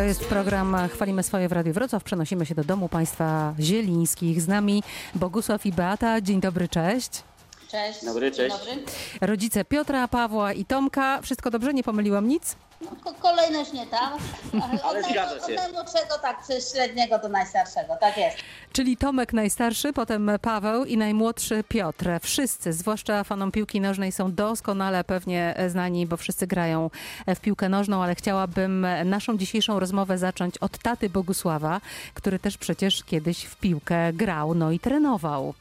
To jest program Chwalimy swoje w Radiu Wrocław. Przenosimy się do domu państwa zielińskich. Z nami Bogusław i Beata. Dzień dobry, cześć. Cześć. Dobry, Dzień cześć. Dobry. Rodzice Piotra, Pawła i Tomka. Wszystko dobrze? Nie pomyliłam nic? No, ko- kolejność nie tam. Ale od, zgadza się. Od najmłodszego, tak, przez średniego do najstarszego, tak jest. Czyli Tomek najstarszy, potem Paweł i najmłodszy Piotr. Wszyscy, zwłaszcza fanom piłki nożnej, są doskonale pewnie znani, bo wszyscy grają w piłkę nożną, ale chciałabym naszą dzisiejszą rozmowę zacząć od taty Bogusława, który też przecież kiedyś w piłkę grał, no i trenował.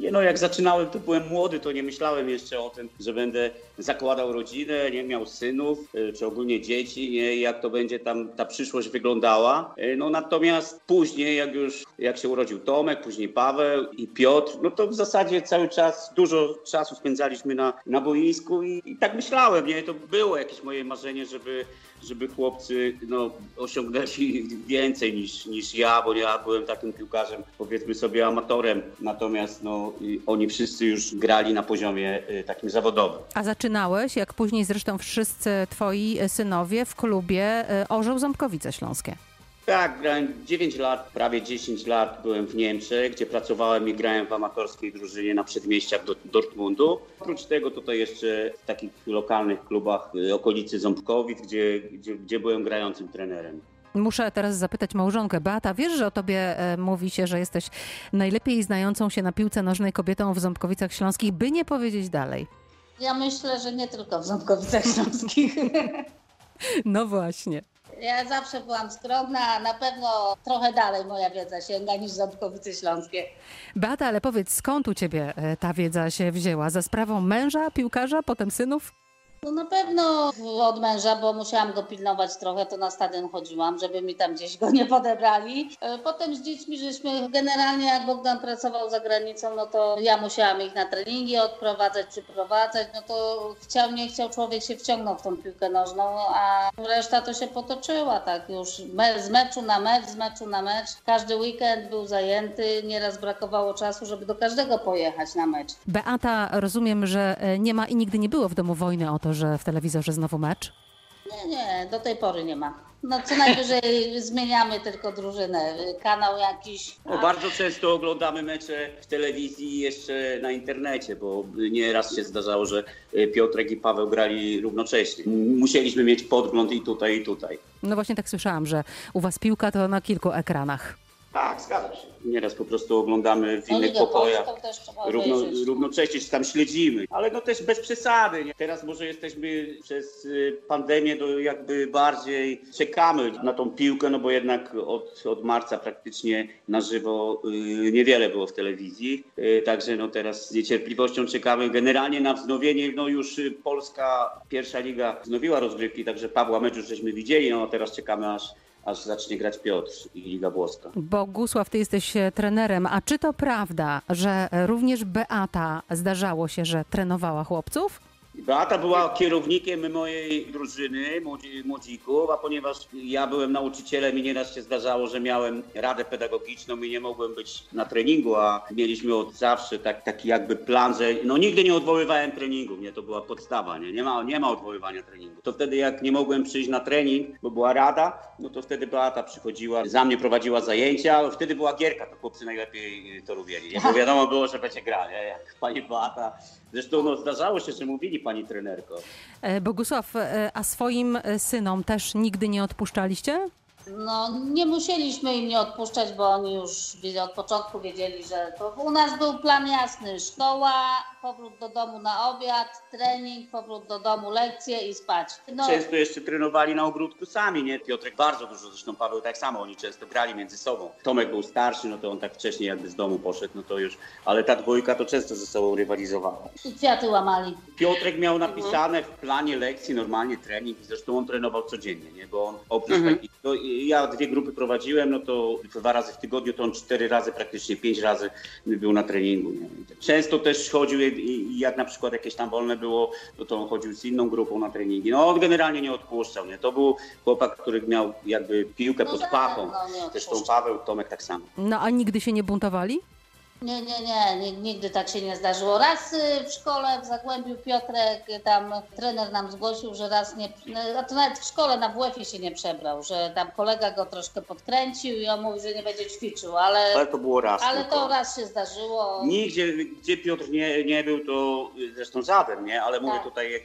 Nie no, jak zaczynałem, to byłem młody, to nie myślałem jeszcze o tym, że będę zakładał rodzinę, nie miał synów, y, czy ogólnie dzieci, nie, jak to będzie tam ta przyszłość wyglądała. Y, No natomiast później, jak już, jak się urodził Tomek, później Paweł i Piotr, no to w zasadzie cały czas, dużo czasu spędzaliśmy na, na boisku i, i tak myślałem, nie, to było jakieś moje marzenie, żeby, żeby chłopcy, no, osiągnęli więcej niż, niż ja, bo ja byłem takim piłkarzem, powiedzmy sobie amatorem, natomiast no, oni wszyscy już grali na poziomie y, takim zawodowym. A zaczynałeś, jak później zresztą wszyscy twoi synowie w klubie y, Orzeł Ząbkowice Śląskie. Tak, grałem 9 lat, prawie 10 lat byłem w Niemczech, gdzie pracowałem i grałem w amatorskiej drużynie na przedmieściach do Dortmundu. Oprócz tego tutaj jeszcze w takich lokalnych klubach y, okolicy Ząbkowic, gdzie, gdzie, gdzie byłem grającym trenerem. Muszę teraz zapytać małżonkę. Beata, wiesz, że o tobie e, mówi się, że jesteś najlepiej znającą się na piłce nożnej kobietą w Ząbkowicach Śląskich, by nie powiedzieć dalej. Ja myślę, że nie tylko w Ząbkowicach Śląskich. No właśnie. Ja zawsze byłam skromna, a na pewno trochę dalej moja wiedza sięga niż Ząbkowice Śląskie. Beata, ale powiedz, skąd u ciebie e, ta wiedza się wzięła? Za sprawą męża, piłkarza, potem synów? No na pewno od męża, bo musiałam go pilnować trochę, to na stadion chodziłam, żeby mi tam gdzieś go nie podebrali. E, Potem z dziećmi żeśmy, generalnie jak Bogdan pracował za granicą, no to ja musiałam ich na treningi odprowadzać, przyprowadzać, no to chciał, nie chciał, człowiek się wciągnął w tą piłkę nożną, a reszta to się potoczyła, tak już z meczu na mecz, z meczu na mecz. Każdy weekend był zajęty, nieraz brakowało czasu, żeby do każdego pojechać na mecz. Beata, rozumiem, że e, nie ma i nigdy nie było w domu wojny o to, że w telewizorze znowu mecz. Nie, nie, do tej pory nie ma. No co najwyżej zmieniamy tylko drużynę, kanał jakiś. No, bardzo często oglądamy mecze w telewizji i jeszcze na internecie, bo nieraz się zdarzało, że y, Piotrek i Paweł grali równocześnie. Musieliśmy mieć podgląd i tutaj, i tutaj. No właśnie tak słyszałam, że u was piłka to na kilku ekranach. Tak, zgadza się. Nieraz po prostu oglądamy w No, innych Ligę pokojach. Równo, równocześnie czy tam śledzimy, ale no też bez przesady. Nie? Teraz może jesteśmy przez y, pandemię do jakby bardziej czekamy na tą piłkę, no bo jednak od, od marca praktycznie na żywo y, niewiele było w telewizji. Y, także no teraz z niecierpliwością czekamy generalnie na wznowienie. No już Polska pierwsza liga wznowiła rozgrywki, także Pawła mecz już żeśmy widzieli, no a teraz czekamy aż aż zacznie grać Piotr i Liga Włoska. Bogusław, ty jesteś e, trenerem, a czy to prawda, że również Beata zdarzało się, że trenowała chłopców? Beata była kierownikiem mojej drużyny, młodzi- młodzików, a ponieważ ja byłem nauczycielem i nieraz się zdarzało, że miałem radę pedagogiczną i nie mogłem być na treningu, a mieliśmy od zawsze tak, taki jakby plan, że no nigdy nie odwoływałem treningu, nie, to była podstawa, nie, nie ma, nie ma odwoływania treningu. To wtedy jak nie mogłem przyjść na trening, bo była rada, no to wtedy Beata przychodziła, za mnie prowadziła zajęcia, wtedy była gierka, to chłopcy najlepiej to lubieli, bo wiadomo było, że będzie gra, nie? jak pani Beata. Zresztą no, zdarzało się, że mówili pani trenerko. E, Bogusław, e, a swoim e, synom też nigdy nie odpuszczaliście? No nie musieliśmy im nie odpuszczać, bo oni już od początku wiedzieli, że to u nas był plan jasny. Szkoła, powrót do domu na obiad, trening, powrót do domu, lekcje i spać. No, Często jeszcze trenowali na ogródku sami, nie? Piotrek bardzo dużo, zresztą Paweł tak samo, oni często grali między sobą. Tomek był starszy, no to on tak wcześniej jakby z domu poszedł, no to już, ale ta dwójka to często ze sobą rywalizowała. i kwiaty łamali. Piotrek miał napisane w planie lekcji normalnie trening, zresztą on trenował codziennie, nie? Bo on oprócz Mhm. no ja dwie grupy prowadziłem, no to dwa razy w tygodniu, to on cztery razy, praktycznie pięć razy był na treningu, nie? Często też chodził jak na przykład jakieś tam wolne było, no to on chodził z inną grupą na treningi. No on generalnie nie odpuszczał, nie? To był chłopak, który miał jakby piłkę No pod tak, pachą. no, nie Zresztą. Paweł, Tomek tak samo. No a nigdy się nie buntowali? Nie, nie, nie, nigdy tak się nie zdarzyło. Raz y, w szkole w Zagłębiu Piotrek, y, tam trener nam zgłosił, że raz nie, no, a to nawet w szkole na WF-ie się nie przebrał, że tam kolega go troszkę podkręcił i on mówi, że nie będzie ćwiczył, ale, Ale to było raz. ale tylko. to raz się zdarzyło. Nigdzie, gdzie Piotr nie, nie był, to y, zresztą żaden, nie? Ale mówię Tak. tutaj,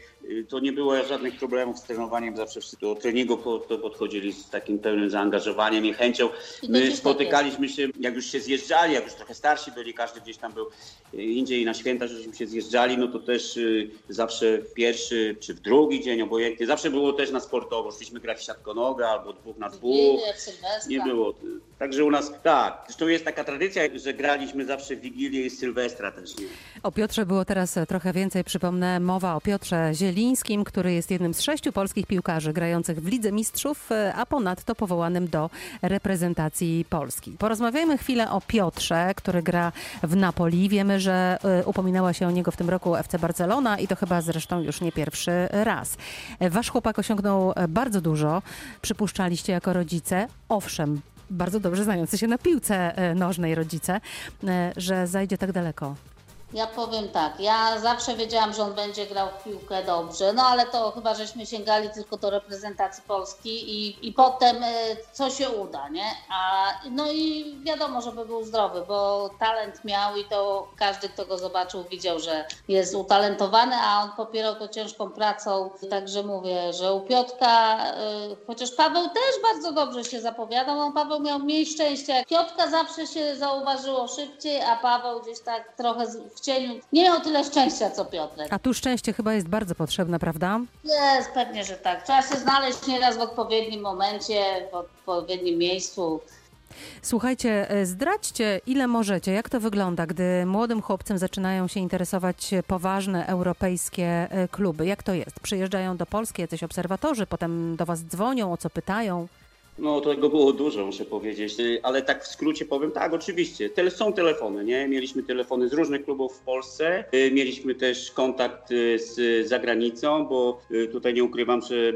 to nie było żadnych problemów z trenowaniem, zawsze wszyscy do treningu podchodzili z takim pełnym zaangażowaniem i chęcią. My tak spotykaliśmy się, jak już się zjeżdżali, jak już trochę starsi byli, każdy gdzieś tam był y, indziej na święta, żeśmy się zjeżdżali, no to też y, zawsze w pierwszy czy w drugi dzień, obojętnie, zawsze było też na sportowo, szliśmy grać w siatkonogę albo dwóch na dwóch. Wigilię, w Sylwestra. Nie było. Także u nas, tak. Zresztą jest taka tradycja, że graliśmy zawsze w Wigilię i Sylwestra też. Nie? O Piotrze było teraz e, trochę więcej. Przypomnę, mowa o Piotrze Zielińskim, który jest jednym z sześciu polskich piłkarzy grających w Lidze Mistrzów, e, a ponadto powołanym do reprezentacji Polski. Porozmawiajmy chwilę o Piotrze, który gra w Napoli. Wiemy, że e, upominała się o niego w tym roku FC Barcelona i to chyba zresztą już nie pierwszy raz. Wasz chłopak osiągnął e, bardzo dużo, przypuszczaliście jako rodzice. Owszem, bardzo dobrze znający się na piłce e, nożnej rodzice, e, że zajdzie tak daleko. Ja powiem tak, ja zawsze wiedziałam, że on będzie grał w piłkę dobrze, no ale to chyba żeśmy sięgali tylko do reprezentacji Polski i, i potem y, co się uda, nie? A, no i wiadomo, żeby był zdrowy, bo talent miał i to każdy, kto go zobaczył, widział, że jest utalentowany, a on popierał to ciężką pracą. Także mówię, że u Piotka, y, chociaż Paweł też bardzo dobrze się zapowiadał, no Paweł miał mniej szczęścia. Piotka zawsze się zauważyło szybciej, a Paweł gdzieś tak trochę w cieniu nie miał tyle szczęścia co Piotrek. A tu szczęście chyba jest bardzo potrzebne, prawda? Jest, pewnie, że tak. Trzeba się znaleźć nieraz w odpowiednim momencie, w odpowiednim miejscu. Słuchajcie, e, zdradźcie ile możecie, jak to wygląda, gdy młodym chłopcem zaczynają się interesować poważne europejskie e, kluby. Jak to jest? Przyjeżdżają do Polski jacyś obserwatorzy, potem do was dzwonią, o co pytają. No tego było dużo, muszę powiedzieć, Y, ale tak w skrócie powiem, tak, oczywiście. Tele, są telefony, nie? Mieliśmy telefony z różnych klubów w Polsce, Y, mieliśmy też kontakt y, z zagranicą, bo tutaj nie ukrywam, że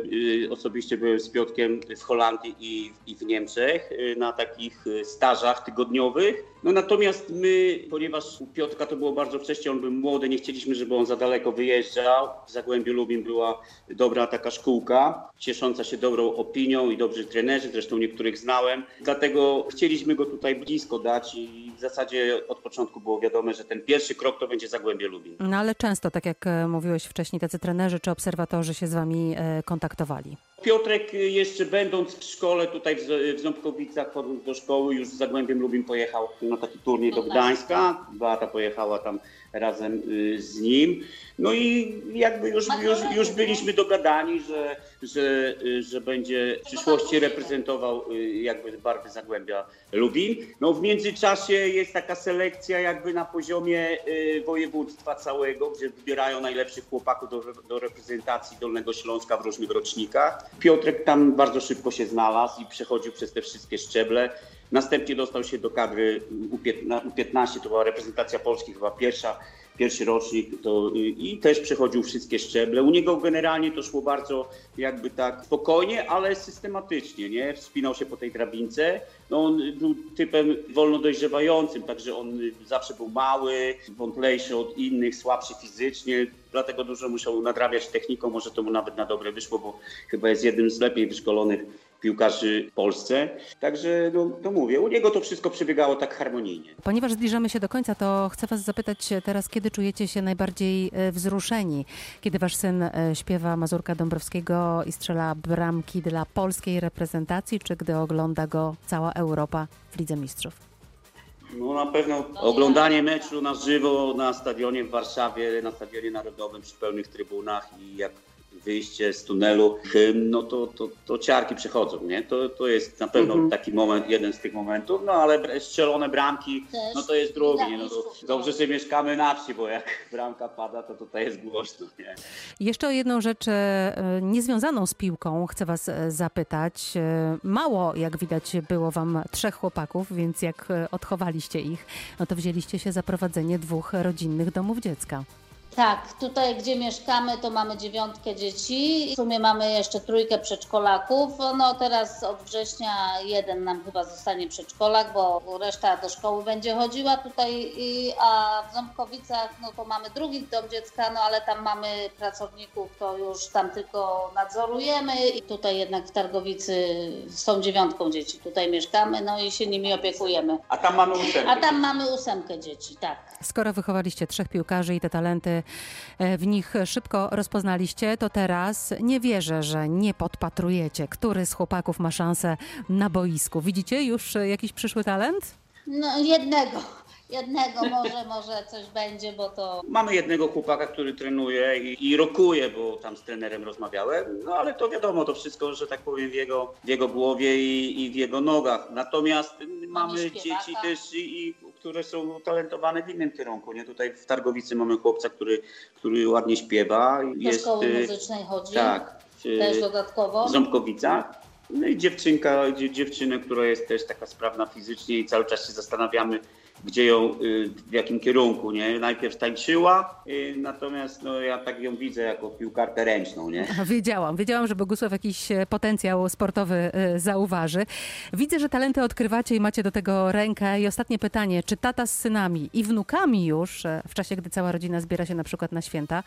osobiście byłem z Piotkiem w Holandii i, i w Niemczech na takich stażach tygodniowych. No natomiast my, ponieważ u Piotrka to było bardzo wcześnie, on był młody, nie chcieliśmy, żeby on za daleko wyjeżdżał. W Zagłębiu Lubin była dobra taka szkółka, ciesząca się dobrą opinią i dobrzy trenerzy, zresztą niektórych znałem. Dlatego chcieliśmy go tutaj blisko dać i w zasadzie od początku było wiadome, że ten pierwszy krok to będzie Zagłębie Lubin. No ale często, tak jak e, mówiłeś wcześniej, tacy trenerzy czy obserwatorzy się z wami e, kontaktowali. Piotrek y, jeszcze będąc w szkole tutaj w Ząbkowicach, chodząc do szkoły, już z Zagłębiem Lubin pojechał na taki turniej do Do Gdańska. Beata pojechała tam razem y, z nim. No i jakby już, już, już byliśmy dogadani, że, że, y, że będzie w przyszłości reprezentował y, jakby barwy Zagłębia Lubin. No w międzyczasie jest taka selekcja jakby na poziomie y, województwa całego, gdzie wybierają najlepszych chłopaków do, do reprezentacji Dolnego Śląska w różnych rocznikach. Piotrek tam bardzo szybko się znalazł i przechodził przez te wszystkie szczeble. Następnie dostał się do kadry U15, U15 to była reprezentacja Polski, chyba pierwsza, pierwszy rocznik to, y, i też przechodził wszystkie szczeble. U niego generalnie to szło bardzo jakby tak spokojnie, ale systematycznie, nie? Wspinał się po tej drabince. No on był typem wolno dojrzewającym, także on zawsze był mały, wątlejszy od innych, słabszy fizycznie, dlatego dużo musiał nadrabiać techniką, może to mu nawet na dobre wyszło, bo chyba jest jednym z lepiej wyszkolonych piłkarzy w Polsce. Także no, to mówię, u niego to wszystko przebiegało tak harmonijnie. Ponieważ zbliżamy się do końca, to chcę was zapytać teraz, kiedy czujecie się najbardziej e, wzruszeni? Kiedy wasz syn e, śpiewa Mazurka Dąbrowskiego i strzela bramki dla polskiej reprezentacji, czy gdy ogląda go cała Europa w Lidze Mistrzów? No na pewno oglądanie meczu na żywo na stadionie w Warszawie, na stadionie narodowym przy pełnych trybunach i jak wyjście z tunelu, hymn, no to, to, to ciarki przechodzą, nie? To, to jest na pewno taki moment, jeden z tych momentów, no ale strzelone bramki, Też. no to jest drugi, nie? No to dobrze, że mieszkamy na wsi, bo jak bramka pada, to tutaj jest głośno, nie? Jeszcze o jedną rzecz e, niezwiązaną z piłką chcę was e, zapytać. E, Mało, jak widać, było wam trzech chłopaków, więc jak odchowaliście ich, no to wzięliście się za prowadzenie dwóch rodzinnych domów dziecka. Tak, tutaj gdzie mieszkamy, to mamy dziewiątkę dzieci. W sumie mamy jeszcze trójkę przedszkolaków. No teraz od września jeden nam chyba zostanie przedszkolak, bo reszta do szkoły będzie chodziła tutaj, i- a w Ząbkowicach no to mamy drugi dom dziecka, no ale tam mamy pracowników, to już tam tylko nadzorujemy i tutaj jednak w Targowicy z tą dziewiątką dzieci tutaj mieszkamy, no i się nimi opiekujemy. A tam mamy ósemkę. A tam mamy ósemkę dzieci, tak. Skoro wychowaliście trzech piłkarzy i te talenty w nich szybko rozpoznaliście, to teraz nie wierzę, że nie podpatrujecie, który z chłopaków ma szansę na boisku. Widzicie już e, jakiś przyszły talent? No jednego, jednego może, może coś będzie, bo to Mamy jednego chłopaka, który trenuje i, i rokuje, bo tam z trenerem rozmawiałem, no ale to wiadomo, to wszystko, że tak powiem, w jego, w jego głowie i, i w jego nogach. Natomiast mamy dzieci też, i, i, które są talentowane w innym kierunku. Nie? Tutaj w Targowicy mamy chłopca, który, który ładnie śpiewa. do szkoły y, muzycznej chodzi, Tak. y, też dodatkowo. w Ząbkowicach. No i dziewczynka, dzie- dziewczynę, która jest też taka sprawna fizycznie i cały czas się zastanawiamy, gdzie ją, y, w jakim kierunku, nie? Najpierw tańczyła, y, natomiast no, ja tak ją widzę jako piłkarkę ręczną, nie? Wiedziałam, wiedziałam, że Bogusław jakiś e, potencjał sportowy e, zauważy. Widzę, że talenty odkrywacie i macie do tego rękę. I ostatnie pytanie, czy tata z synami i wnukami już, e, w czasie gdy cała rodzina zbiera się na przykład na święta,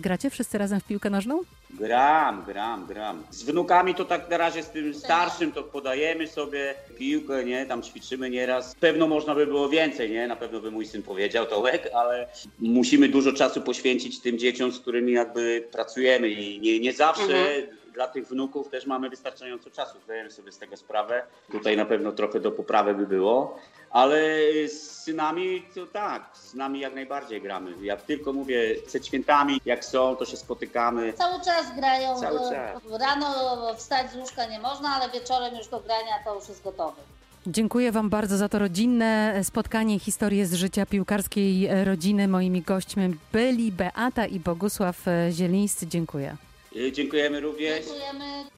gracie wszyscy razem w piłkę nożną? Gram, gram, gram. Z wnukami to tak na razie z tym starszym to podajemy sobie piłkę, nie? Tam ćwiczymy nieraz. Pewno można by było więcej, nie? Na pewno by mój syn powiedział, Tołek, ale musimy dużo czasu poświęcić tym dzieciom, z którymi jakby pracujemy i nie, nie zawsze dla tych wnuków też mamy wystarczająco czasu. Zdajemy sobie z tego sprawę. Tutaj na pewno trochę do poprawy by było. Ale z synami to tak, z nami jak najbardziej gramy. Jak tylko mówię, przed świętami, jak są, to się spotykamy. Cały czas grają. Cały czas. Rano wstać z łóżka nie można, ale wieczorem już do grania to już jest gotowy. Dziękuję Wam bardzo za to rodzinne spotkanie, historię z życia piłkarskiej e, rodziny. Moimi gośćmi byli Beata i Bogusław e, Zielińscy. Dziękuję. Y, Dziękujemy również. Dziękujemy.